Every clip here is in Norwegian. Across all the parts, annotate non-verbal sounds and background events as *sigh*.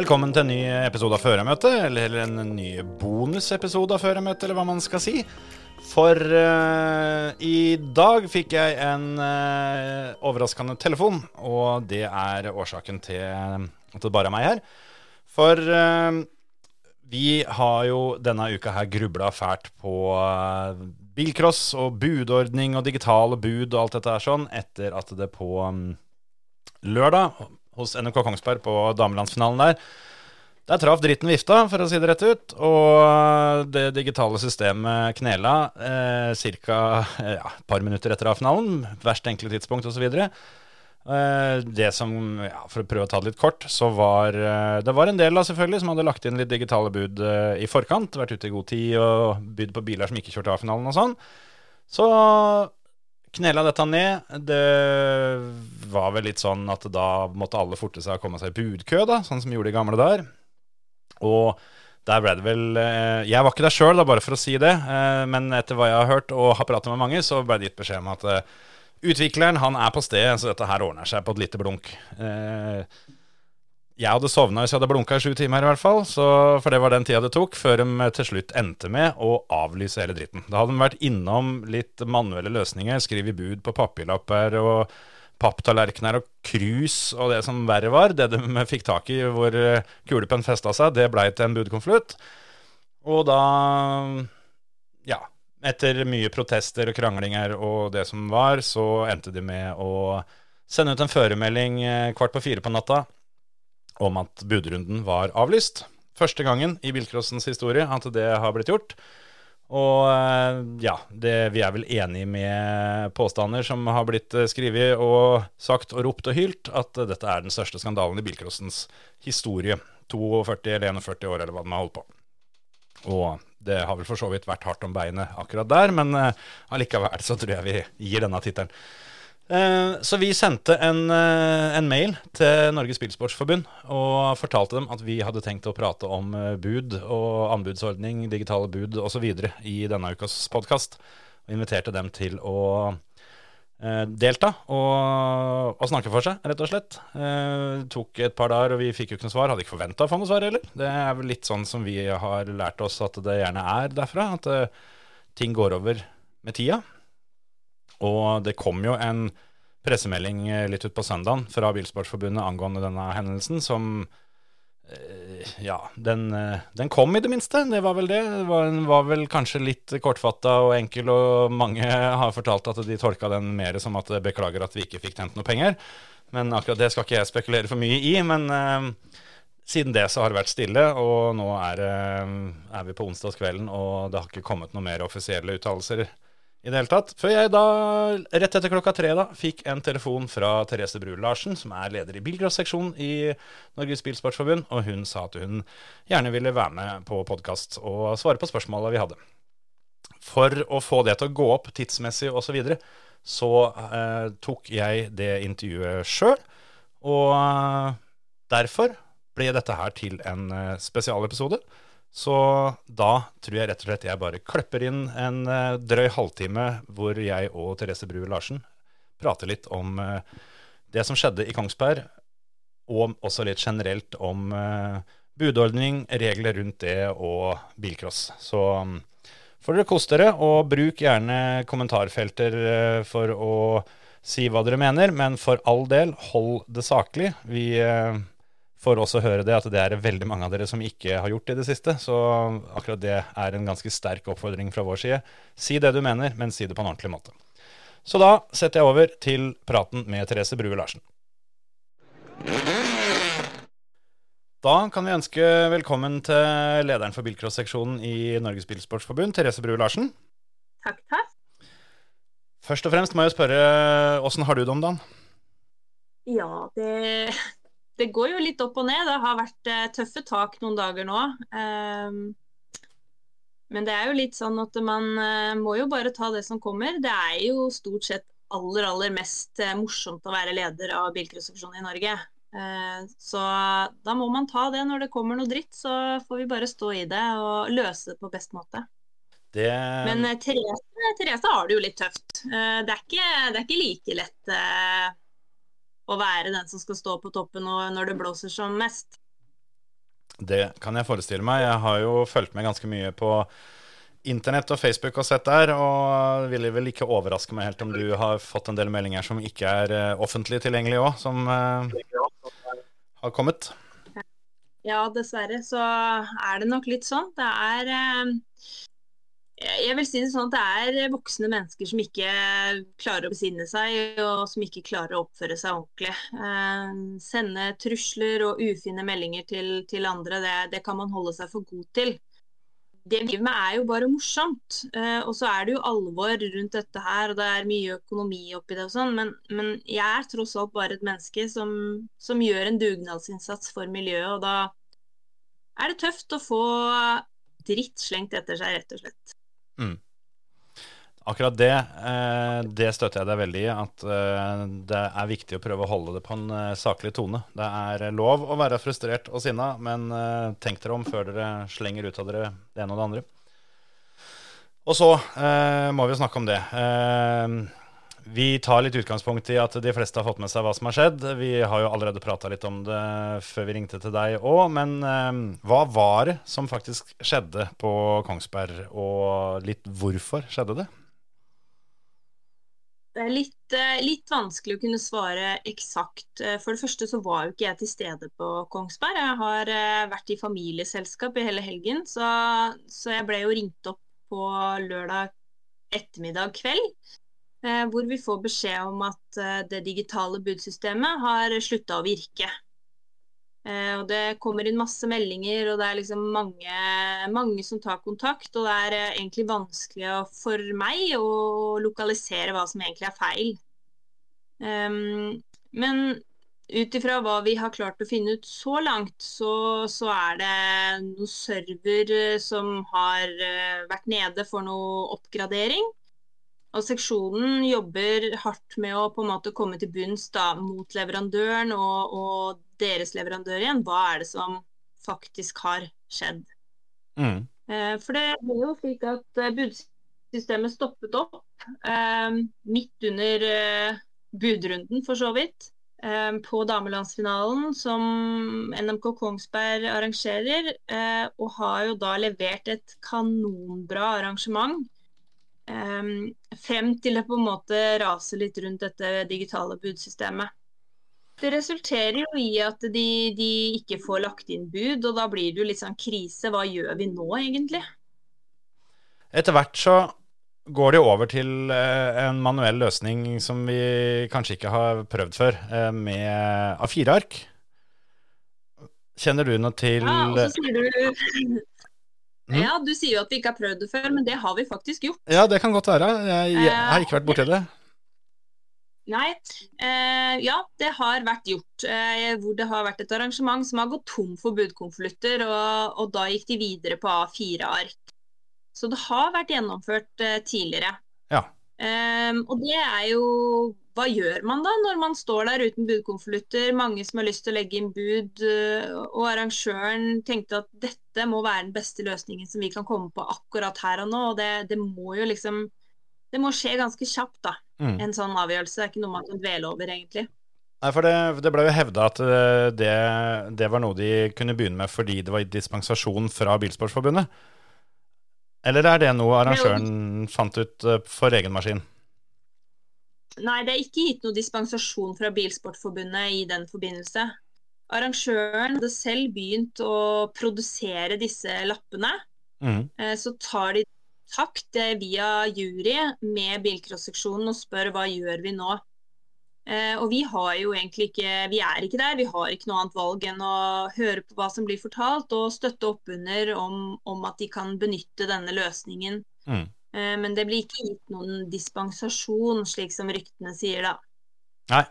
Velkommen til en ny episode av Førermøtet, eller en ny bonusepisode av Førermøtet, eller hva man skal si. For uh, i dag fikk jeg en uh, overraskende telefon, og det er årsaken til at det bare er meg her. For uh, vi har jo denne uka her grubla fælt på bilcross og budordning og digitale bud og alt dette her sånn, etter at det på um, lørdag hos NRK Kongsberg på damelandsfinalen der. Der traff dritten vifta, for å si det rett ut. Og det digitale systemet knela eh, ca. Eh, ja, et par minutter etter A-finalen. Verst enkle tidspunkt osv. Eh, det som, ja, For å prøve å ta det litt kort, så var eh, det var en del da selvfølgelig som hadde lagt inn litt digitale bud eh, i forkant. Vært ute i god tid og bydd på biler som ikke kjørte A-finalen og sånn. Så knela dette ned. Det var vel litt sånn at da måtte alle forte seg å komme seg i budkø, da, sånn som de gjorde i gamle der. Og der ble det vel eh, Jeg var ikke der sjøl, bare for å si det. eh, Men etter hva jeg har hørt og har pratet med mange, så ble det gitt beskjed om at eh, utvikleren han er på stedet, så dette her ordner seg på et lite blunk. Jeg hadde sovna hvis jeg hadde blunka i sju timer, i hvert fall. Så, for det var den tida det tok, før de til slutt endte med å avlyse hele dritten. Da hadde de vært innom litt manuelle løsninger, skrevet bud på papirlapper og papptallerkener og krus og det som verre var. Det de fikk tak i hvor eh, kulepenn festa seg, det blei til en budkonvolutt. Og da Ja. Etter mye protester og kranglinger og det som var, så endte de med å sende ut en føremelding eh, kvart på fire på natta om at budrunden var avlyst. Første gangen i bilcrossens historie at det har blitt gjort. Og eh, ja, det, vi er vel enige med påstander som har blitt eh, skrevet og sagt og ropt og hylt, at eh, dette er den største skandalen i bilcrossens historie. 42 eller 41 år, eller hva den har holdt på. Og det har vel for så vidt vært hardt om beinet akkurat der, men allikevel så tror jeg vi gir denne tittelen. Eh, Så vi sendte en, eh, en mail til Norges Bilsportsforbund og fortalte dem at vi hadde tenkt å prate om eh, bud og anbudsordning, digitale bud osv. i denne ukas podkast. Og inviterte dem til å delta og, og snakke for seg, rett og slett. Eh, tok et par dager, og vi fikk jo ikke noe svar. Hadde ikke forventa å få noe svar heller. Det er vel litt sånn som vi har lært oss at det gjerne er derfra. At eh, ting går over med tida. Og det kom jo en pressemelding eh, litt ut på søndagen fra Bilsportsforbundet angående denne hendelsen, som eh, Ja, den, eh, den kom i det minste. Det var vel det. Den var, var vel kanskje litt kortfatta og enkel, og mange *laughs* har fortalt at de tolka den mer som at beklager at vi ikke fikk tjent noe penger. Men akkurat det skal ikke jeg spekulere for mye i. Men uh, siden det så har det vært stille, og nå er, uh, er vi på onsdagskvelden, og det har ikke kommet noen mer offisielle uttalelser i det hele tatt. Før jeg da, rett etter klokka tre, da, fikk en telefon fra Therese Bru Larsen, som er leder i bilcrossseksjonen i Norges Bilsportsforbund, og hun sa at hun gjerne ville være med på podkast og svare på spørsmåla vi hadde. For å få det til å gå opp tidsmessig osv., så, videre, så eh, tok jeg det intervjuet sjøl, og eh, derfor ble dette her til en eh, spesialepisode. Så da tror jeg rett og slett jeg bare klipper inn en eh, drøy halvtime hvor jeg og Therese Bru Larsen prater litt om eh, det som skjedde i Kongsberg, og også litt generelt om eh, budordning, regler rundt det og bilcross. Så mm, får dere kose dere, og bruk gjerne kommentarfelter for å si hva dere mener, men for all del, hold det saklig. Vi får også høre det at det er veldig mange av dere som ikke har gjort det i det siste. Så akkurat det er en ganske sterk oppfordring fra vår side. Si det du mener, men si det på en ordentlig måte. Så da setter jeg over til praten med Therese Brue Larsen. Da kan vi ønske velkommen til lederen for bilcross-seksjonen i Norges Bilsportsforbund, Therese Brue Larsen. Takk, takk. Først og fremst må jeg spørre, åssen har du det om dagen? Ja, det, det går jo litt opp og ned. Det har vært eh, tøffe tak noen dager nå. Ehm, men det er jo litt sånn at man eh, må jo bare ta det som kommer. Det er jo stort sett aller, aller mest eh, morsomt å være leder av bilcrossseksjonen i Norge. Så da må man ta det når det kommer noe dritt, så får vi bare stå i det og løse det på best måte. Det Men Therese, Therese har det jo litt tøft. Det er ikke, det er ikke like lett å være den som skal stå på toppen nå- når det blåser som mest. Det kan jeg forestille meg. Jeg har jo fulgt med ganske mye på internett og Facebook og sett der, og ville vel ikke overraske meg helt om du har fått en del meldinger som ikke er eh, offentlig tilgjengelige òg, som uh, har kommet. Ja, dessverre så er det nok litt sånn. Det er eh, Jeg vil si det sånn at det er voksne mennesker som ikke klarer å besinne seg, og som ikke klarer å oppføre seg ordentlig. Eh, Sende trusler og ufine meldinger til, til andre, det, det kan man holde seg for god til. Det vi driver med er jo bare morsomt. Eh, og så er det jo alvor rundt dette her, og det er mye økonomi oppi det og sånn, men, men jeg er tross alt bare et menneske som, som gjør en dugnadsinnsats for miljøet, og da er det tøft å få dritt slengt etter seg, rett og slett. Akkurat det, eh, det støtter jeg deg veldig i. At eh, det er viktig å prøve å holde det på en eh, saklig tone. Det er lov å være frustrert og sinna, men tenk dere om før dere slenger ut av dere det ene og det andre. Og så må vi snakke om det. Vi tar litt utgangspunkt i at de fleste har fått med seg hva som har skjedd. Vi har jo allerede prata litt om det før vi ringte til deg òg. Men eh, hva var det som faktisk skjedde på Kongsberg, og litt hvorfor skjedde det? Det er litt, eh, litt vanskelig å kunne svare eksakt. Eh, For det første så var jo ikke jeg til stede på Kongsberg. Jeg har eh, vært i familieselskap i hele helgen, så, så jeg ble jo ringt opp på lørdag ettermiddag kveld. Eh, Hvor vi får beskjed om at eh, det digitale budsystemet har slutta å virke. Eh, Og det kommer inn masse meldinger, og det er liksom mange, mange som tar kontakt. Og det er egentlig vanskelig for meg å lokalisere hva som egentlig er feil. Ehm, men ut ifra hva vi har klart å finne ut så langt, så, så er det noen server som har vært nede for noe oppgradering. Og seksjonen jobber hardt med å på en måte komme til bunns da, mot leverandøren og, og deres leverandør igjen. Hva er det som faktisk har skjedd? Mm. Eh, For det ble jo slik at eh, budsystemet stoppet opp eh, midt under eh, budrunden, for så vidt. eh, På damelandsfinalen som NMK Kongsberg arrangerer, eh, og har jo da levert et kanonbra arrangement. Frem til det på en måte raser litt rundt dette digitale budsystemet. Det resulterer jo i at de, de ikke får lagt inn bud, og da blir det jo litt sånn krise. Hva gjør vi nå, egentlig? Etter hvert så går det over til eh, en manuell løsning som vi kanskje ikke har prøvd før, eh, med A4-ark. Kjenner du noe til Ja, og så sier du Mm. Ja, du sier jo at vi ikke har prøvd det før, men det har vi faktisk gjort. Ja, det kan godt være. Jeg, jeg har ikke vært borti det. Nei, eh, ja, det har vært gjort. Eh, hvor det har vært et arrangement som har gått tom for budkonvolutter, og, og da gikk de videre på A4-ark. Så det har vært gjennomført eh, tidligere. Ja. Ehm, og det er jo Hva gjør man da når man står der uten budkonvolutter? Mange som har lyst til å legge inn bud, eh, og arrangøren tenkte at dette må være den beste løsningen som vi kan komme på akkurat her og nå. Og det, det må jo liksom Det må skje ganske kjapt, da. Mm. En sånn avgjørelse. Det er ikke noe man kan dvele over, egentlig. Nei, for det, det ble jo hevda at eh, det, det var noe de kunne begynne med fordi det var dispensasjon fra Bilsportforbundet. Eller er det noe arrangøren fant ut eh, for egen maskin? Nei, det er ikke gitt noe dispensasjon fra Bilsportforbundet i den forbindelse. Arrangøren hadde selv begynt å produsere disse lappene. Mm. Eh, Så tar de kontakt eh, via jury med bilcrossseksjonen og spør hva gjør vi nå. Eh, Og vi har jo egentlig ikke Vi er ikke der. Vi har ikke noe annet valg enn å høre på hva som blir fortalt, og støtte opp under om, om at de kan benytte denne løsningen. Mm. Eh, Men det blir ikke gitt noen dispensasjon, slik som ryktene sier, da. Nei.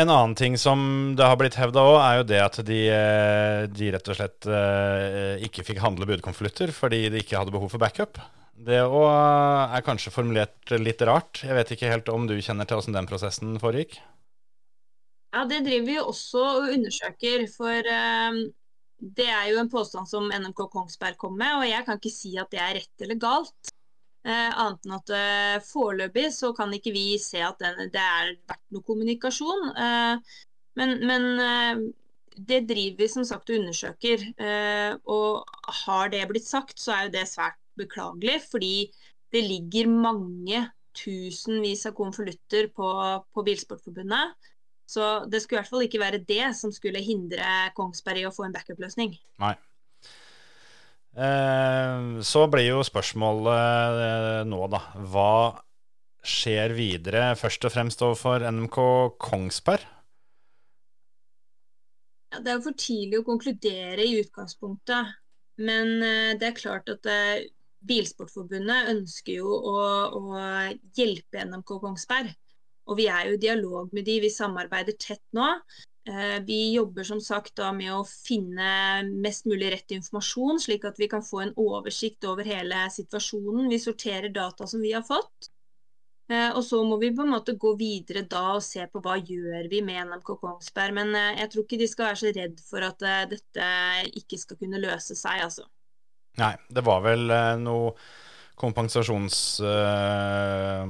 En annen ting som det har blitt hevda òg, er jo det at de, eh, de rett og slett ikke fikk handle budkonvolutter fordi de ikke hadde behov for backup. Det òg er kanskje formulert litt rart. Jeg vet ikke helt om du kjenner til åssen den prosessen foregikk? Ja, det driver vi også og undersøker. For uh, det er jo en påstand som NMK Kongsberg kom med, og jeg kan ikke si at det er rett eller galt. Uh, annet enn at uh, foreløpig så kan ikke vi se at den, det er vært noe kommunikasjon. Eh, men, men eh, det driver vi som sagt og undersøker. Eh, og har det blitt sagt, så er jo det svært beklagelig. Fordi det ligger mange tusenvis av konvolutter på, på Bilsportforbundet. Så det skulle i hvert fall ikke være det som skulle hindre Kongsberg i å få en backup-løsning. Nei. Eh, så blir jo spørsmålet eh, nå, da. Hva skjer videre, først og fremst overfor NMK Kongsberg? Ja, det er jo for tidlig å konkludere i utgangspunktet. Men eh, det er klart at Bilsportforbundet ønsker jo å, å hjelpe NMK Kongsberg. Og vi er jo i dialog med de, vi samarbeider tett nå. Eh, vi jobber som sagt med å finne mest mulig rett informasjon, slik at vi kan få en oversikt over hele situasjonen. Vi sorterer data som vi har fått. Eh, og så må vi på en måte gå videre da og se på hva gjør vi med NMK Kongsberg. Men eh, jeg tror ikke de skal være så redd for at dette ikke skal kunne løse seg, altså. Nei, det var vel noe kompensasjons, uh,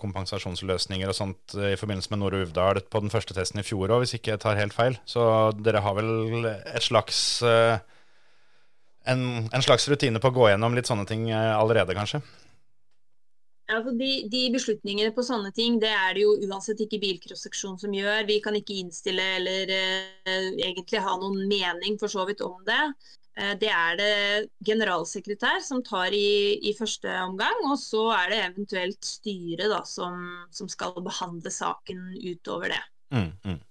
kompensasjonsløsninger og sånt i forbindelse med Nore Uvdal på den første testen i fjor òg, hvis ikke jeg tar helt feil. Så dere har vel et slags uh, en, en, slags rutine på å gå gjennom litt sånne ting allerede, kanskje? Ja, altså de, de, beslutningene på sånne ting det er det jo uansett ikke bilcrossseksjonen som gjør. Vi kan ikke innstille eller egentlig ha noen mening for så vidt om det. Eh, det er det generalsekretær som tar i, i, første omgang, og så er det eventuelt styret da, som, som, skal behandle saken utover det. Mm, mm.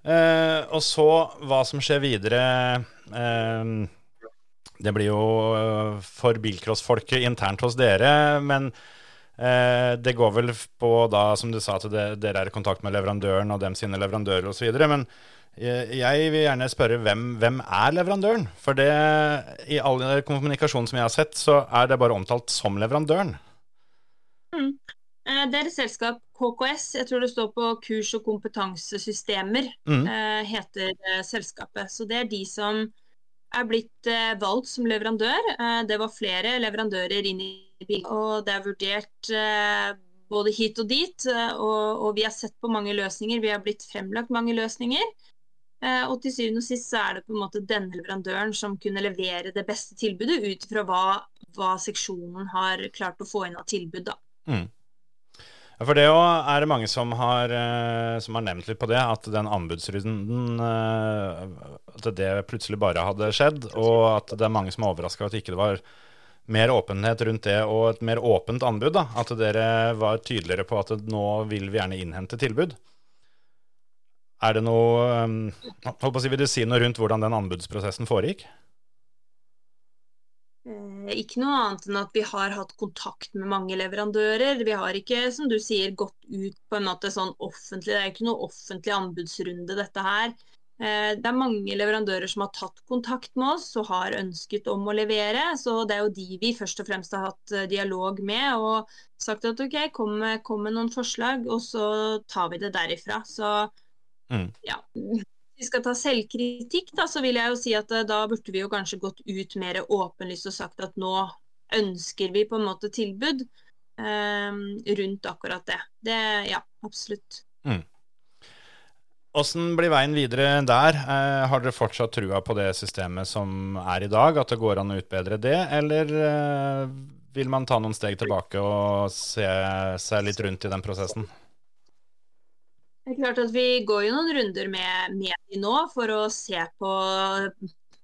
Eh, og så hva som skjer videre. Eh, det blir jo eh, for bilcrossfolket internt hos dere, men eh, det går vel på da, som du sa, at dere er i kontakt med leverandøren og dem sine leverandører osv. Men jeg vil gjerne spørre hvem, hvem er leverandøren? For det, i all kommunikasjon som jeg har sett, så er det bare omtalt som leverandøren. Mm. Eh, det er et selskap, KKS, jeg tror det står på kurs- og kompetansesystemer, mm. Eh, heter eh, selskapet. Så det er de som er blitt valgt som leverandør. Det var flere leverandører inn i bilen, og det er vurdert både hit og dit. Og, og vi har sett på mange løsninger, vi har blitt fremlagt mange løsninger. Eh, og til syvende og sist så er det på en måte denne leverandøren som kunne levere det beste tilbudet ut fra hva, hva seksjonen har klart å få inn av tilbud. da. Mm. Ja, for det er det mange som har, eh, som har, nevnt litt på det, at den anbudsrunden eh, At det plutselig bare hadde skjedd, og at det er mange som er overraska at ikke det var mer åpenhet rundt det og et mer åpent anbud. da, At dere var tydeligere på at nå vil vi gjerne innhente tilbud. Er det noe um, holdt på å si, Vil du si noe rundt hvordan den anbudsprosessen foregikk? Eh, ikke noe annet enn at vi har hatt kontakt med mange leverandører. Vi har ikke, som du sier, gått ut på en måte sånn offentlig. Det er ikke noe offentlig anbudsrunde, dette her. Eh, det er mange leverandører som har tatt kontakt med oss og har ønsket om å levere. Så det er jo de vi først og fremst har hatt eh, dialog med og sagt at OK, kom med, kom med noen forslag, og så tar vi det derifra. Så Mm. Ja. Hvis vi skal ta selvkritikk, da, så vil jeg jo si at eh, da burde vi jo kanskje gått ut mer åpenlyst og sagt at nå ønsker vi på en måte tilbud eh, rundt akkurat det. Det ja, absolutt. Mm. Åssen blir veien videre der? Eh, har dere fortsatt trua på det systemet som er i dag, at det går an å utbedre det, eller eh, vil man ta noen steg tilbake og se seg litt rundt i den prosessen? Det er klart at Vi går jo noen runder med, med nå for å se på,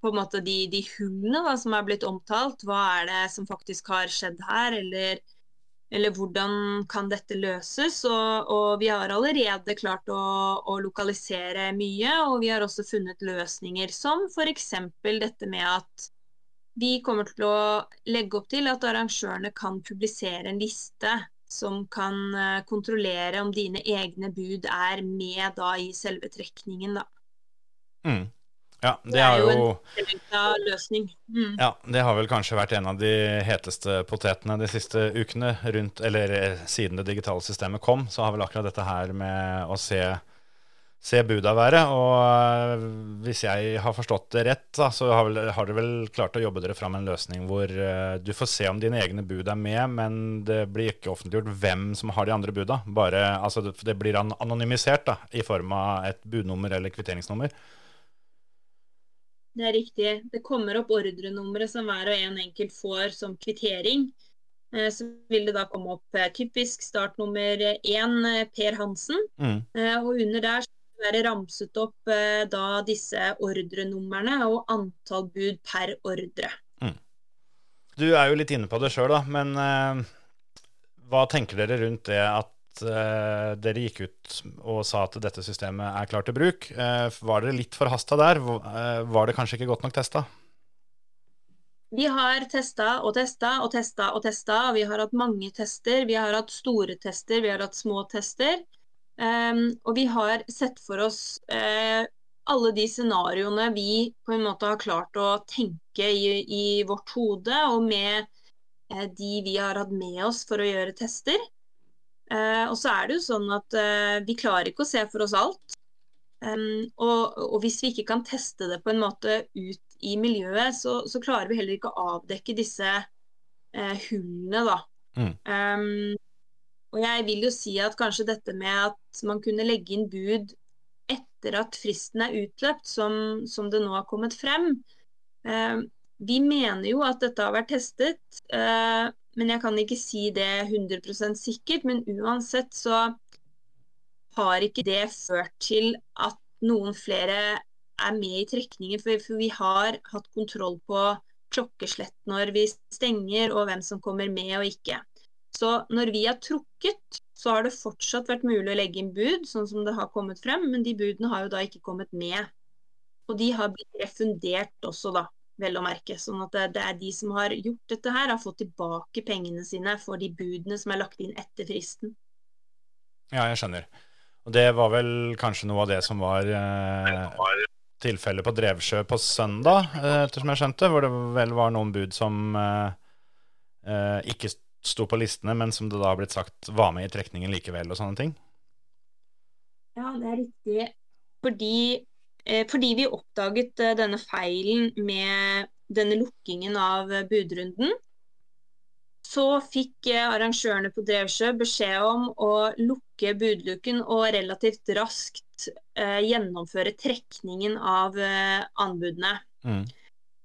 på måte de, de hullene da, som er blitt omtalt. Hva er det som faktisk har skjedd her, eller, eller hvordan kan dette løses? Og, og vi har allerede klart å, å, lokalisere mye, og vi har også funnet løsninger som f.eks. dette med at vi kommer til å legge opp til at arrangørene kan publisere en liste som kan eh, kontrollere om dine egne bud er med da i selve trekningen, da. Mm. Ja, det Det er er jo en løsning. Mm. Ja, det har vel kanskje vært en av de heteste potetene de siste ukene rundt Eller eh, siden det digitale systemet kom, så har vel akkurat dette her med å se, se buda være. Og eh, hvis jeg har forstått det rett, da, så har, vel, har dere vel klart å jobbe dere fram en løsning hvor eh, du får se om dine egne bud er med, men det blir ikke offentliggjort hvem som har de andre buda. Bare, altså, det, det blir an anonymisert da, i form av et budnummer eller kvitteringsnummer. Det er riktig. Det kommer opp ordrenummeret som hver og en enkelt får som kvittering. Eh, Så vil det da komme opp typisk startnummer én, Per Hansen. Mm. Og under der være ramset opp eh, da disse ordrenumrene og antall bud per ordre. Du er jo litt inne på det sjøl, da, men eh, hva tenker dere rundt det at eh, dere gikk ut og sa at dette systemet er klart til bruk? Eh, var dere litt forhasta der? Var det kanskje ikke godt nok testa? Vi har testa og testa og testa og testa. Vi har hatt mange tester. Vi har hatt store tester, vi har hatt små tester. Ehm, og vi har sett for oss uh, alle de scenarioene vi på en måte har klart å tenke i, i vårt hode, og med uh, de vi har hatt med oss for å gjøre tester. Uh, og så er det jo sånn at vi klarer ikke å se for oss alt. Um, og, og hvis vi ikke kan teste det på en måte ut i miljøet, så, så klarer vi heller ikke å avdekke disse hullene, da. Mm. Um, og jeg vil jo si at kanskje dette med at man kunne legge inn bud etter at fristen er utløpt, som, som det nå har kommet frem. Eh, vi mener jo at dette har vært testet, eh, men jeg kan ikke si det 100% sikkert. Men uansett så har ikke det ført til at noen flere er med i trekningen. For, for vi har hatt kontroll på klokkeslett når vi stenger, og hvem som kommer med og ikke. Så når vi har trukket, så har det fortsatt vært mulig å legge inn bud, sånn som det har kommet frem, men de budene har jo da ikke kommet med. Og de har blitt refundert også, da, vel å merke. Sånn at det, er de som har gjort dette her, har fått tilbake pengene sine for de budene som er lagt inn etter fristen. Ja, jeg skjønner. Og det var vel kanskje noe av det som var eh, tilfellet på Drevsjø på søndag, eh, ettersom jeg skjønte, hvor det vel var noen bud som eh, eh, ikke sto på listene, men som det da har blitt sagt var med i trekningen likevel, og sånne ting. Ja, det er riktig. Fordi, eh, fordi vi oppdaget eh, denne feilen med denne lukkingen av eh, budrunden, så fikk eh, arrangørene på Drevsjø beskjed om å lukke budluken og relativt raskt eh, gjennomføre trekningen av eh, anbudene. Mm.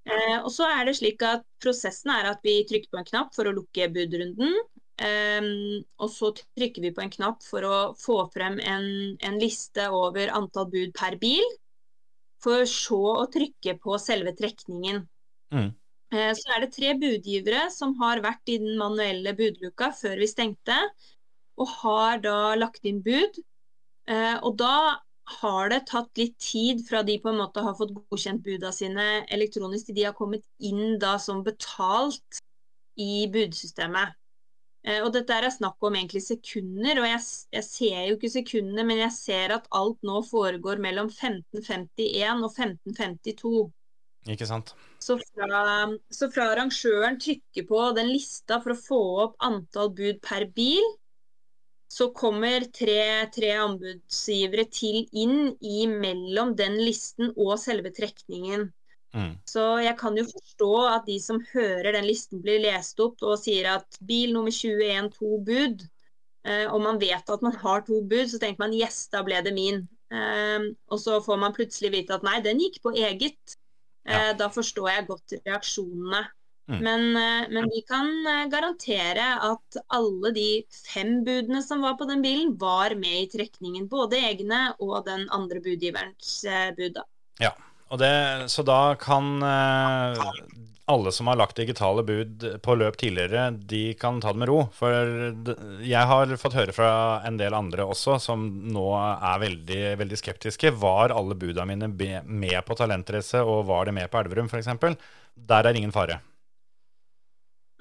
Eh, og så er det slik at Prosessen er at vi trykker på en knapp for å lukke budrunden. Eh, og så trykker vi på en knapp for å få frem en, en liste over antall bud per bil. For så å trykke på selve trekningen. Mm. Eh, Så er det tre budgivere som har vært i den manuelle budluka før vi stengte, og har da lagt inn bud. Eh, Og da har det tatt litt tid fra de på en måte har fått godkjent buda sine elektronisk, til de har kommet inn da som betalt i budsystemet. Eh, Og dette er snakk om egentlig sekunder, og jeg, jeg ser jo ikke sekundene, men jeg ser at alt nå foregår mellom 15.51 og 15.52. Ikke sant? Så fra, så fra arrangøren trykker på den lista for å få opp antall bud per bil, så kommer tre, tre anbudsgivere til inn i mellom den listen og selve trekningen. Mm. Så jeg kan jo forstå at de som hører den listen blir lest opp og sier at bil nummer 21 to bud, eh, og man vet at man har to bud, så tenker man yes, da ble det min. Eh, og så får man plutselig vite at nei, den gikk på eget. Ja. Eh, Da forstår jeg godt reaksjonene. Mm. Men, eh, men vi kan eh, garantere at alle de fem budene som var på den bilen, var med i trekningen. Både egne og den andre budgiverens eh, bud. Ja. Og det, så da kan alle som har lagt digitale bud på løp tidligere, de kan ta det med ro. For jeg har fått høre fra en del andre også, som nå er veldig, veldig skeptiske. Var alle buda mine med på Talentrace, og var det med på Elverum f.eks.? Der er ingen fare.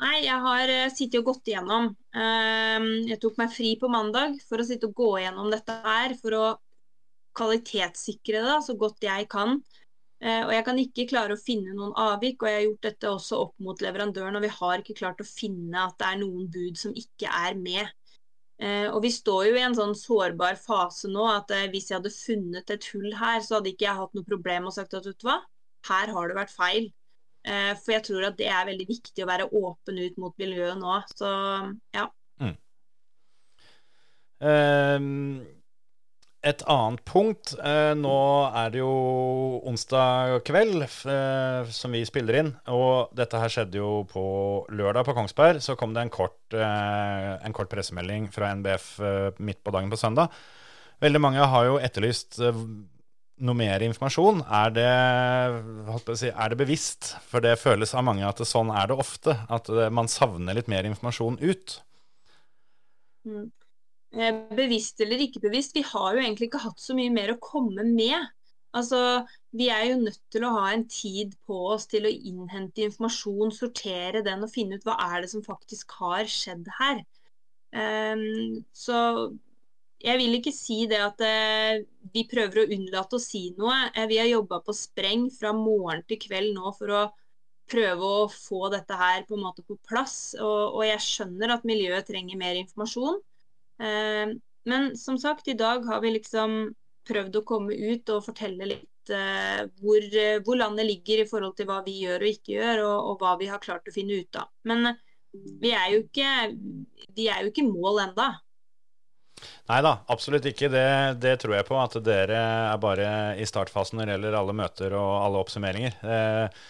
Nei, jeg har eh, sittet og gått igjennom. Eh, jeg tok meg fri på mandag for å sitte og gå igjennom dette her. For å kvalitetssikre det så godt jeg kan. Eh, og jeg kan ikke klare å finne noen avvik, og jeg har gjort dette også opp mot leverandøren, og vi har ikke klart å finne at det er noen bud som ikke er med. Og vi står jo i en sånn sårbar fase nå at hvis jeg hadde funnet et hull her, så hadde ikke jeg hatt noe problem og sagt at vet du hva, her har det vært feil. Eh, for jeg tror at det er veldig viktig å være åpen ut mot miljøet nå. Så ja. Mm. Um, et annet punkt. Uh, nå er det jo onsdag kveld uh, som vi spiller inn. Og dette her skjedde jo på lørdag på Kongsberg. Så kom det en kort, en kort pressemelding fra NBF midt på dagen på søndag. Veldig mange har jo etterlyst noe mer informasjon? Er det, si, er det, bevisst? For det føles av mange at det, sånn er det ofte. At man savner litt mer informasjon ut. Mm. Eh, bevisst eller ikke bevisst, vi har jo egentlig ikke hatt så mye mer å komme med. Altså, Vi er jo nødt til å ha en tid på oss til å innhente informasjon, sortere den og finne ut hva er det som faktisk har skjedd her. Um, så jeg vil ikke si det at eh, vi prøver å unnlate å si noe. Eh, vi har jobba på spreng fra morgen til kveld nå for å prøve å få dette her på en måte på plass. Og, og jeg skjønner at miljøet trenger mer informasjon. Eh, men som sagt, i dag har vi liksom prøvd å komme ut og fortelle litt eh, hvor, hvor, landet ligger i forhold til hva vi gjør og ikke gjør, og, og hva vi har klart å finne ut av. Men vi er jo ikke, vi er jo ikke mål enda. Nei da, absolutt ikke. Det, det, tror jeg på. At dere er bare i startfasen når det gjelder alle møter og alle oppsummeringer. Eh,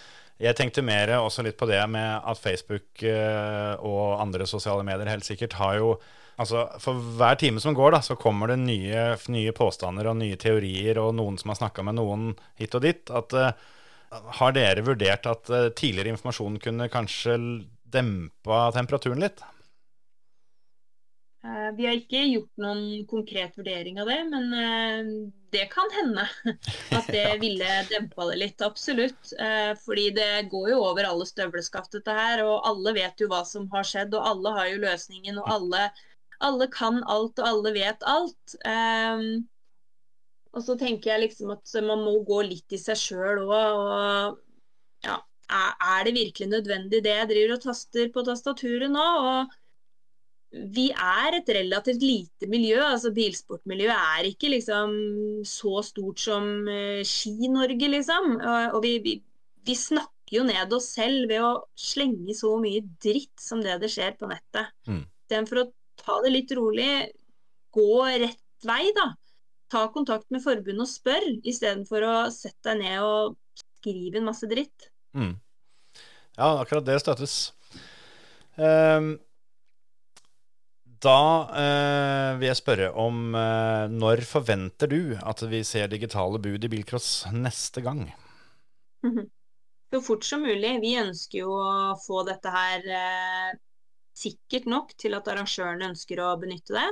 jeg tenkte mer også litt på det med at Facebook eh, og andre sosiale medier helt sikkert har jo Altså, For hver time som går, da, så kommer det nye, nye påstander og nye teorier, og noen som har snakka med noen hit og dit. At, uh, har dere vurdert at tidligere informasjon kunne kanskje dempa temperaturen litt? Eh, vi har ikke gjort noen konkret vurdering av det, men eh, det kan hende *laughs* at det ville dempa det litt. Absolutt. Eh, fordi det går jo over alle støvleskaft, dette her. Og alle vet jo hva som har skjedd, og alle har jo løsningen. Og alle, alle kan alt, og alle vet alt. Og så tenker jeg liksom at man må gå litt i seg sjøl òg. Og ja, er det virkelig nødvendig det jeg driver og taster på tastaturet nå? og vi er et relativt lite miljø. altså Bilsportmiljøet er ikke liksom så stort som uh, Ski-Norge, liksom. Og, og vi, vi, vi, snakker jo ned oss selv ved å slenge så mye dritt som det det skjer på nettet. Mm. Istedenfor å ta det litt rolig, gå rett vei, da. Ta kontakt med forbundet og spør, istedenfor å sette deg ned og skrive en masse dritt. Mm. Ja, akkurat det støttes. Um, da eh, vil jeg spørre om eh, når forventer du at vi ser digitale bud i bilcross neste gang? Så fort som mulig. Vi ønsker jo å få dette her eh, sikkert nok til at arrangørene ønsker å benytte det.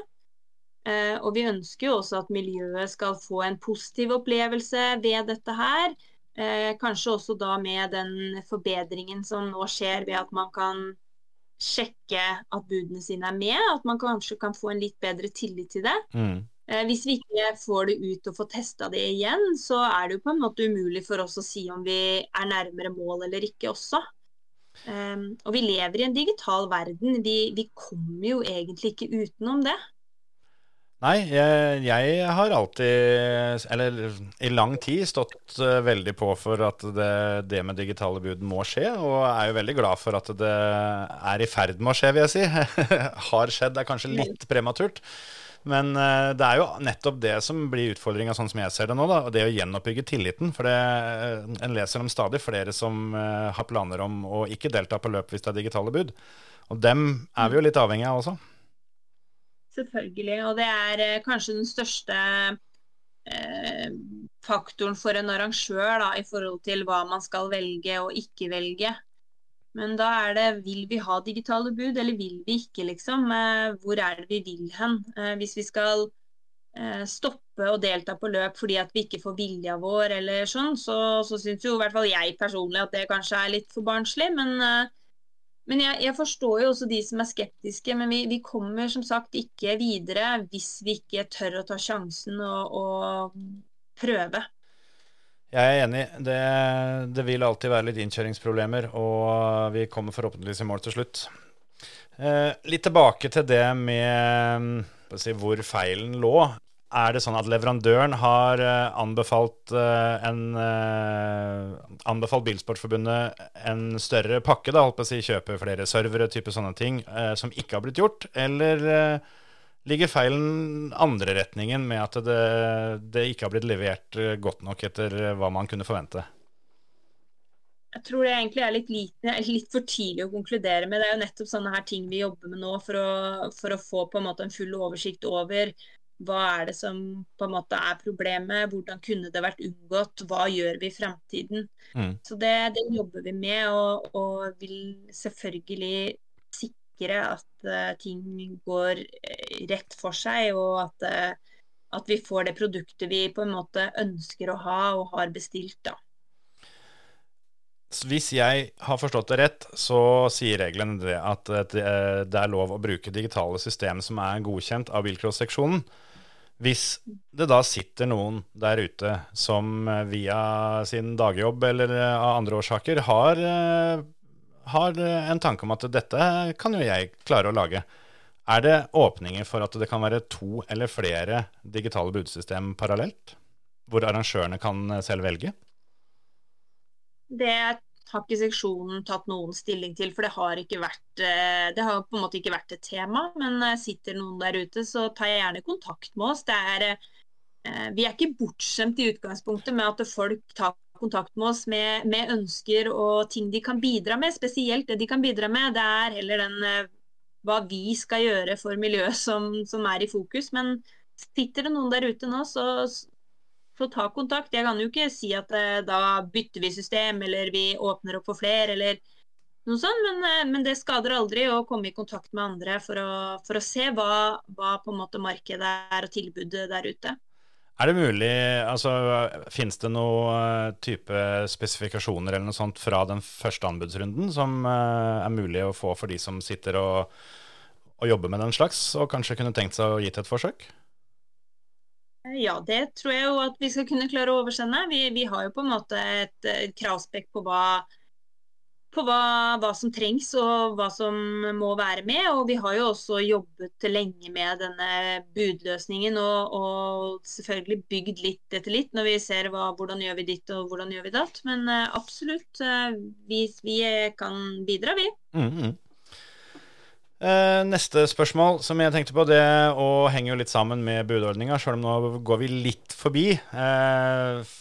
Eh, og vi ønsker jo også at miljøet skal få en positiv opplevelse ved dette her. Eh, kanskje også da med den forbedringen som nå skjer ved at man kan sjekke at budene sine er med. At man kanskje kan få en litt bedre tillit til det. Mm. Eh, hvis vi ikke får det ut og får testa det igjen, så er det jo på en måte umulig for oss å si om vi er nærmere mål eller ikke også. Um, og vi lever i en digital verden. Vi, vi kommer jo egentlig ikke utenom det. Nei, jeg, jeg, har alltid, eller i lang tid, stått uh, veldig på for at det, det, med digitale bud må skje, og er jo veldig glad for at det er i ferd med å skje, vil jeg si. *laughs* har skjedd, er kanskje litt prematurt. Men uh, det er jo nettopp det som blir utfordringa, sånn som jeg ser det nå. da, Det å gjenoppbygge tilliten. For det, uh, en leser om stadig flere som har planer om å ikke delta på løp hvis det er digitale bud. Og dem er vi jo litt avhengig av også. Selvfølgelig. Og det er eh, kanskje den største eh, faktoren for en arrangør da, i forhold til hva man skal velge og ikke velge. Men da er det vil vi ha digitale bud, eller vil vi ikke, liksom? Eh, hvor er det vi vil hen? Eh, hvis vi skal eh, stoppe å delta på løp fordi at vi ikke får vilja vår, eller sånn, så, så syns jo i hvert fall jeg personlig at det kanskje er litt for barnslig. Men Men jeg, jeg, forstår jo også de som er skeptiske, men vi, vi, kommer som sagt ikke videre hvis vi ikke tør å ta sjansen og, og prøve. Jeg er enig. Det, det, vil alltid være litt innkjøringsproblemer, og vi kommer forhåpentligvis i mål til slutt. Eh, litt tilbake til det med si, hvor feilen lå. Er det sånn at leverandøren har eh, anbefalt, eh, en, eh, anbefalt Bilsportforbundet en større pakke, da, holdt på å si, kjøpe flere servere, type sånne ting, som ikke har blitt gjort? Eller ligger feilen andre retningen med at det, det ikke har blitt levert godt nok etter hva man kunne forvente? Jeg tror det egentlig er litt, lite, litt, for tidlig å konkludere med. Det er jo nettopp sånne her ting vi jobber med nå for å, for å få på en måte en full oversikt over hva er det som på en måte er problemet? Hvordan kunne det vært unngått? Hva gjør vi i fremtiden? Mm. Så det, det, jobber vi med, og, og vil selvfølgelig sikre at uh, ting går uh, rett for seg, og at, uh, at, vi får det produktet vi på en måte ønsker å ha og har bestilt. da. Hvis jeg har forstått det rett, så sier reglene det at det er lov å bruke digitale system som er godkjent av bilcross-seksjonen. Hvis det da sitter noen der ute som eh, via sin dagjobb eller eh, av andre årsaker har, eh, har en tanke om at dette kan jo jeg klare å lage, er det åpninger for at det kan være to eller flere digitale budsystem parallelt? Hvor arrangørene kan selv velge? Det har ikke seksjonen tatt noen stilling til, for det har, vært, eh, det har på en måte ikke vært et tema. Men eh, sitter noen der ute, så tar jeg gjerne kontakt med oss. Er, eh, vi er ikke bortskjemt i utgangspunktet med at folk tar kontakt med oss med, med, ønsker og ting de kan bidra med. Spesielt det de kan bidra med, det er heller den hva vi skal gjøre for miljøet som, som er i fokus. Men sitter det noen der ute nå, så så ta kontakt. Jeg kan jo ikke si at eh, da bytter vi system, eller vi åpner opp for flere, eller noe sånt. Men, eh, men det skader aldri å komme i kontakt med andre for å, for å se hva, hva, på en måte markedet er og tilbudet der ute. Er det mulig, altså Finnes det noe eh, type spesifikasjoner eller noe sånt fra den første anbudsrunden som er mulig å få for de som sitter og, og jobber med den slags, og kanskje kunne tenkt seg å gi til et forsøk? Ja, det tror jeg jo at vi skal kunne klare å oversende. Vi, vi har jo på en måte et, et kravspekk på, hva, på hva, hva, som trengs og hva som må være med. Og vi har jo også jobbet lenge med denne budløsningen og, og selvfølgelig bygd litt etter litt når vi ser hva, hvordan gjør vi ditt og hvordan gjør vi datt. Men uh, absolutt, uh, vi, vi, kan bidra, vi. Mm -hmm. Eh, neste spørsmål som jeg tenkte på, det og henger jo litt sammen med budordninga, sjøl om nå går vi litt forbi. Eh,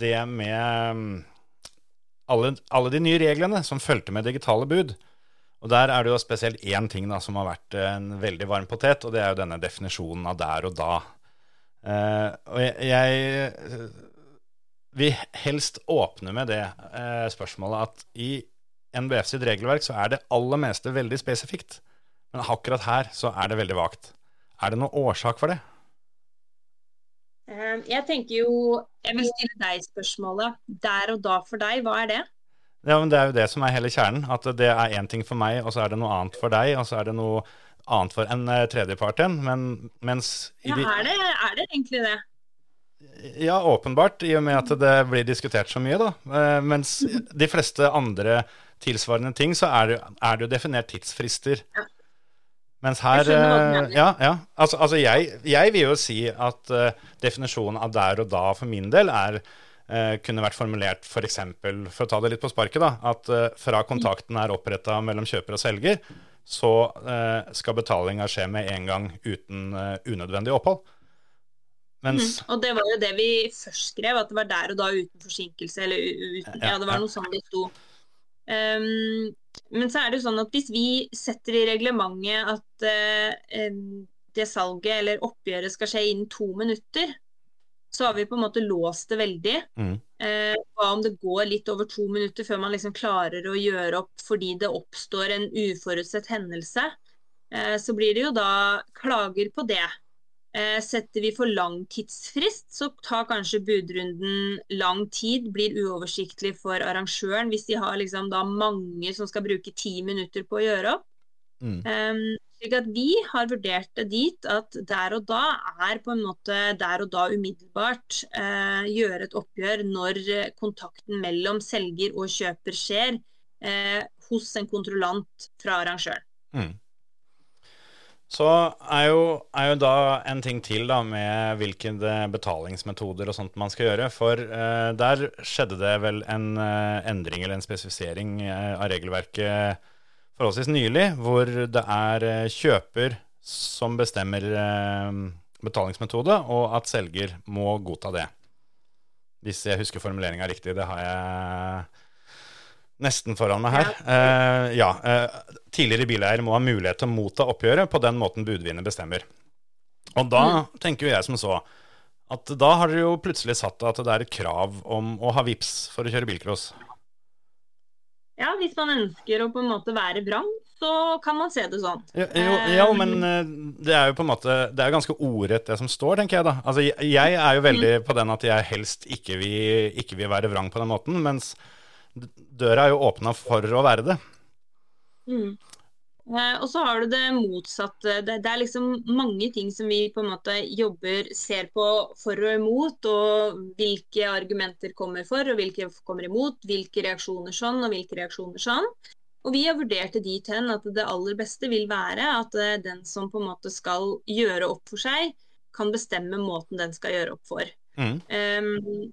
det med mm, alle, alle, de nye reglene som fulgte med digitale bud. Og Der er det jo spesielt én ting da, som har vært en veldig varm potet, og det er jo denne definisjonen av der og da. Eh, og jeg, jeg vil helst åpne med det eh, spørsmålet at i NBF sitt regelverk så er det aller meste veldig spesifikt. Men akkurat her så er det veldig vagt. Er det noen årsak for det? Eh, jeg tenker jo Jeg vil stille deg spørsmålet. Der og da for deg, hva er det? Ja, men Det er jo det som er hele kjernen. At det er én ting for meg, og så er det noe annet for deg, og så er det noe annet for en uh, tredjepart igjen. Men, mens Ja, er det, er det egentlig det? Ja, åpenbart, i og med at det blir diskutert så mye, da. Uh, mens de fleste andre tilsvarende ting, så er det, er det jo definert tidsfrister. Ja. Mens her uh, Ja, ja. Altså, altså jeg, jeg, vil jo si at uh, definisjonen av der og da for min del er kunne vært formulert f.eks. For, for å ta det litt på sparket, da, at fra kontakten er oppretta mellom kjøper og selger, så skal betalinga skje med en gang uten unødvendig opphold. Mens, mm, og det var jo det vi først skrev, at det var der og da uten forsinkelse. Eller uten, ja, det var noe sånn det sto. Um, men så er det jo sånn at hvis vi setter i reglementet at uh, det salget eller oppgjøret skal skje innen to minutter, så har vi på en måte låst det veldig. Mm. Uh, hva om det går litt over to minutter før man liksom klarer å gjøre opp fordi det oppstår en uforutsett hendelse? Uh, så blir det jo da klager på det. Eh, setter vi for lang tidsfrist, så tar kanskje budrunden lang tid, blir uoversiktlig for arrangøren hvis de har liksom mange som skal bruke ti minutter på å gjøre opp. Mm. Um, slik at vi har vurdert det dit at der og da er på en måte der og da umiddelbart uh, gjøre et oppgjør når kontakten mellom selger og kjøper skjer uh, hos en kontrollant fra arrangøren. Mm. Så er jo, er jo, da en ting til da med hvilke betalingsmetoder og sånt man skal gjøre. For uh, der skjedde det vel en uh, endring eller en spesifisering uh, av regelverket forholdsvis nylig, hvor det er kjøper som bestemmer betalingsmetode, og at selger må godta det. Hvis jeg husker formuleringa riktig. Det har jeg nesten foran meg her. Ja, uh, ja uh, tidligere bileier må ha mulighet til å motta oppgjøret på den måten budvinner bestemmer. Og da mm. tenker jo jeg som så at da har dere jo plutselig satt at det er et krav om å ha VIPS for å kjøre bilcross. Ja, hvis man ønsker å på en måte være vrang, så kan man se det sånn. Jo, jo, ja, men eh, det er jo på en måte Det er ganske ordrett det som står, tenker jeg da. Altså, jeg er jo veldig mm. på den at jeg helst ikke vil, ikke vil være vrang på den måten, mens døra er jo åpna for å være det. Mm. Eh, og så har du det motsatte. Det, det, er liksom mange ting som vi på en måte jobber, ser på for og imot, og hvilke argumenter kommer for, og hvilke kommer imot. Hvilke reaksjoner sånn, og hvilke reaksjoner sånn. Og vi har vurdert det dit hen at det aller beste vil være at eh, den som på en måte skal gjøre opp for seg, kan bestemme måten den skal gjøre opp for. Mm. Um,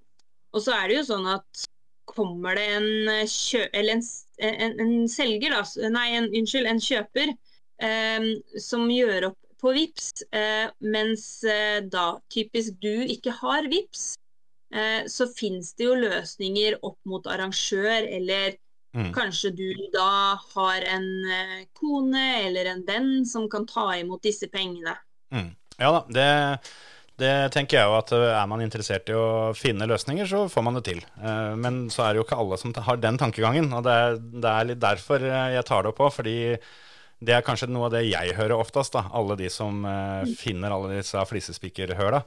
og så er det jo sånn at kommer det en, eh, kjø en, en, en selger, da, nei, en, unnskyld, en kjøper, eh, som gjør opp på VIPS, eh, mens eh, da typisk du ikke har VIPS, eh, så finnes det jo løsninger opp mot arrangør, eller mm. kanskje du da har en eh, kone eller en venn som kan ta imot disse pengene. Mm. Ja da, det det tenker jeg jo at eh, Er man interessert i å finne løsninger, så får man det til. Eh, men så er det jo ikke alle som har den tankegangen. Og det er, det er litt derfor eh, jeg tar det opp òg. Fordi det er kanskje noe av det jeg hører oftest. da, Alle de som finner alle disse flisespikerhøla.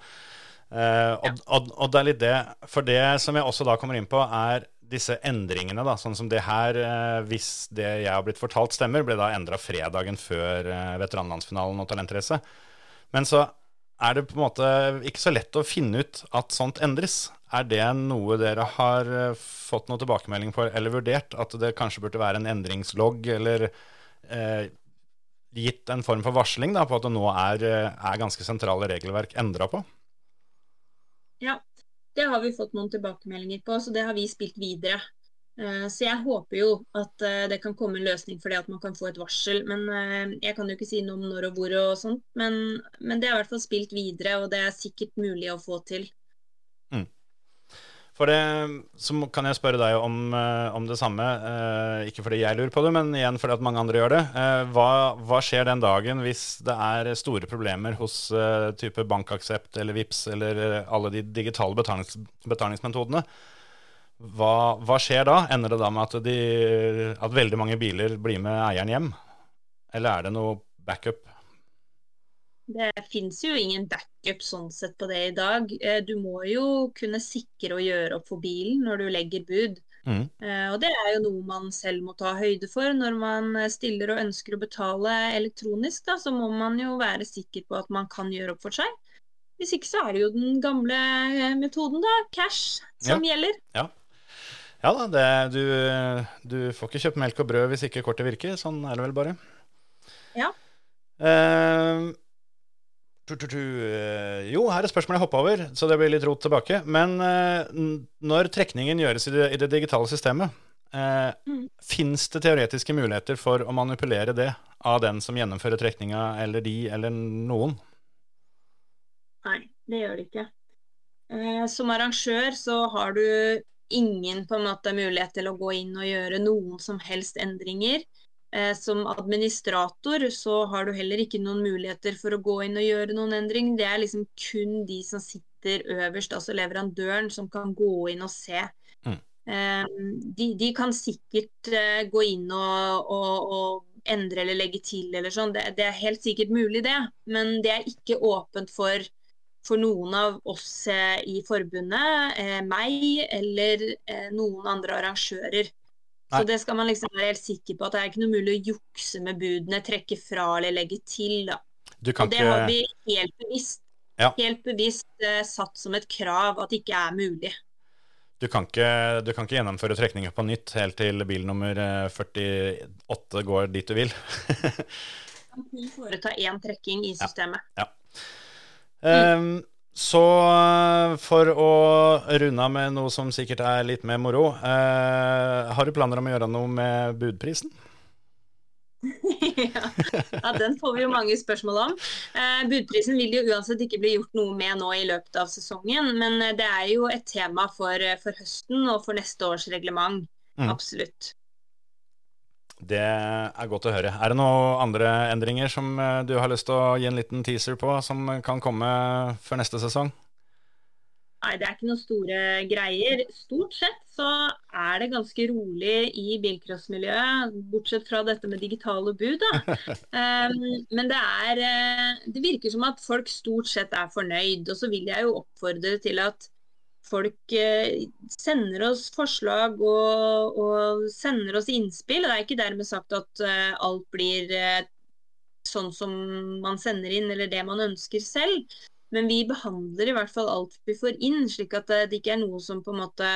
Og, og, og det er litt det. For det som jeg også da kommer inn på, er disse endringene, da, sånn som det her, hvis det jeg har blitt fortalt stemmer, ble da endra fredagen før veteranlandsfinalen og Talentrace. Men så er det på en måte ikke så lett å finne ut at sånt endres. Er det noe dere har eh, fått noe tilbakemelding på eller vurdert? At det kanskje burde være en endringslogg eller eh, gitt en form for varsling da, på at det nå er, eh, er ganske sentrale regelverk endra på? Ja, det har vi fått noen tilbakemeldinger på, så det har vi spilt videre. Eh, så jeg håper jo at eh, det kan komme en løsning for det at man kan få et varsel. Men eh, jeg kan jo ikke si noe om når og hvor og sånt. Men, men det er i hvert fall spilt videre, og det er sikkert mulig å få til. Mm. For det så kan jeg spørre deg om, om, det samme. Ikke fordi jeg lurer på det, men igjen fordi at mange andre gjør det. Hva, hva skjer den dagen hvis det er store problemer hos type bankaksept eller VIPS eller alle de digitale betalings, betalingsmetodene? Hva, hva, skjer da? Ender det da med at, de, at, veldig mange biler blir med eieren hjem? Eller er det noe backup? Det fins jo ingen backup sånn sett på det i dag. Eh, du må jo kunne sikre å gjøre opp for bilen når du legger bud. Mm. Eh, og det er jo noe man selv må ta høyde for når man stiller og ønsker å betale elektronisk. Da, så må man jo være sikker på at man kan gjøre opp for seg. Hvis ikke så er det jo den gamle eh, metoden, da. Cash, som ja. gjelder. Ja. Ja da, det, du, du, får ikke kjøpt melk og brød hvis ikke kortet virker. Sånn er det vel bare. Ja. Eh, tu, tu, tu. Jo, her er spørsmålet jeg hoppa over, så det blir litt rot tilbake. Men eh, når trekningen gjøres i det, i det digitale systemet, eh, mm. fins det teoretiske muligheter for å manipulere det av den som gjennomfører trekninga, eller de, eller noen? Nei, det gjør det ikke. Eh, som arrangør så har du ingen på en måte mulighet til å gå inn og gjøre noen som helst endringer. Eh, som administrator så har du heller ikke noen muligheter for å gå inn og gjøre noen endring. Det er liksom kun de som sitter øverst, altså leverandøren, som kan gå inn og se. Mm. Eh, de, de, kan sikkert eh, gå inn og, og, og, endre eller legge til eller sånn. Det, det er helt sikkert mulig, det. Men det er ikke åpent for, for noen av oss eh, i forbundet, eh, meg eller eh, noen andre arrangører. Nei. Så det skal man liksom være helt sikker på at det er ikke noe mulig å jukse med budene, trekke fra eller legge til. da. Du kan Og det har vi helt bevisst, Ja. helt bevisst eh, satt som et krav at det ikke er mulig. Du kan, ikke, du kan ikke gjennomføre trekninger på nytt helt til bil nummer eh, 48 går dit du vil. *laughs* du kan kun foreta én trekking i systemet. Ehm, så eh, for å runde av med noe som sikkert er litt mer moro, eh, har du planer om å gjøre noe med budprisen? *laughs* ja. ja, den får vi jo mange spørsmål om. Eh, budprisen vil jo uansett ikke bli gjort noe med nå i løpet av sesongen, men eh, det er jo et tema for, for høsten og for neste års reglement. Mm. Absolutt. Det er godt å høre. Er det noen andre endringer som eh, du har lyst til å gi en liten teaser på, som kan komme før neste sesong? Nei, det er ikke noen store greier. Stort sett så er det ganske rolig i bilcrossmiljøet, bortsett fra dette med digitale bud. Da. Um, *laughs* men det er eh, Det virker som at folk stort sett er fornøyd. Og så vil jeg jo oppfordre til at folk eh, sender oss forslag og, og sender oss innspill. Det er ikke dermed sagt at eh, alt blir eh, sånn som man sender inn, eller det man ønsker selv. Men vi behandler i hvert fall alt vi får inn, slik at det ikke er noe som på en måte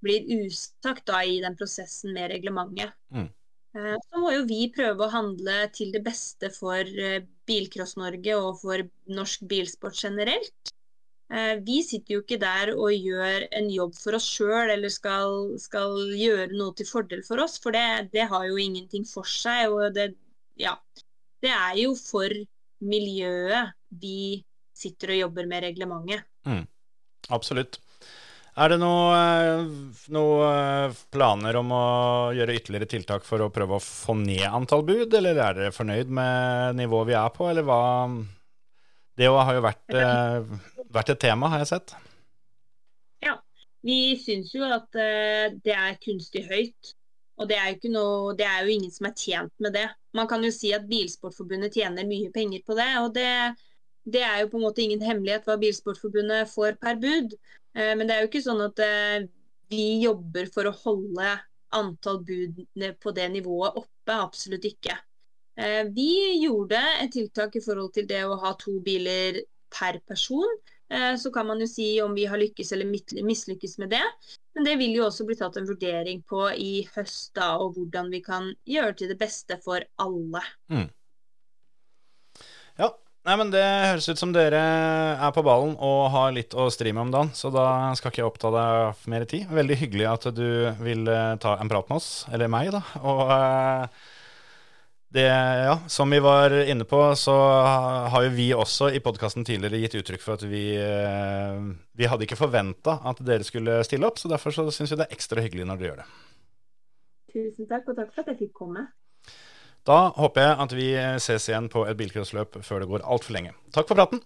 blir usagt da i den prosessen med reglementet. Mm. Så må jo vi prøve å handle til det beste for Bilcross-Norge og for norsk bilsport generelt. Eh, Vi sitter jo ikke der og gjør en jobb for oss sjøl eller skal, skal gjøre noe til fordel for oss, for det, det har jo ingenting for seg. og det, ja, det er jo for miljøet vi sitter og jobber med reglementet. Absolutt. Er det noen noe eh, planer om å gjøre ytterligere tiltak for å prøve å få ned antall bud, eller er dere fornøyd med nivået vi er på, eller hva? Det har jo vært, eh, vært et tema, har jeg sett. Ja. Vi syns jo at eh, det er kunstig høyt. Og det er, noe, det er jo ingen som er tjent med det. Man kan jo si at Bilsportforbundet tjener mye penger på det. Og det, det er jo på en måte ingen hemmelighet hva Bilsportforbundet får per bud. Eh, Men det er jo ikke sånn at eh, vi jobber for å holde antall bud på det nivået oppe. Absolutt ikke. Vi gjorde et tiltak i forhold til det å ha to biler per person. Eh, Så kan man jo si om vi har lykkes eller mislykkes med det. Men det vil jo også bli tatt en vurdering på i høst, da, og hvordan vi kan gjøre til det beste for alle. Ja, nei, men det høres ut som dere er på ballen og har litt å stri med om dagen, så da skal ikke jeg oppta deg mer tid. Veldig hyggelig at du vil eh, ta en prat med oss, eller meg, da. Og eh, det, ja, som vi var inne på, så har jo vi også i podkasten tidligere gitt uttrykk for at vi, eh, vi hadde ikke forventa at dere skulle stille opp, så derfor så syns vi det er ekstra hyggelig når dere gjør det. Tusen takk, og takk for at jeg fikk komme. Da håper jeg at vi ses igjen på et bilcrossløp før det går altfor lenge. Takk for praten.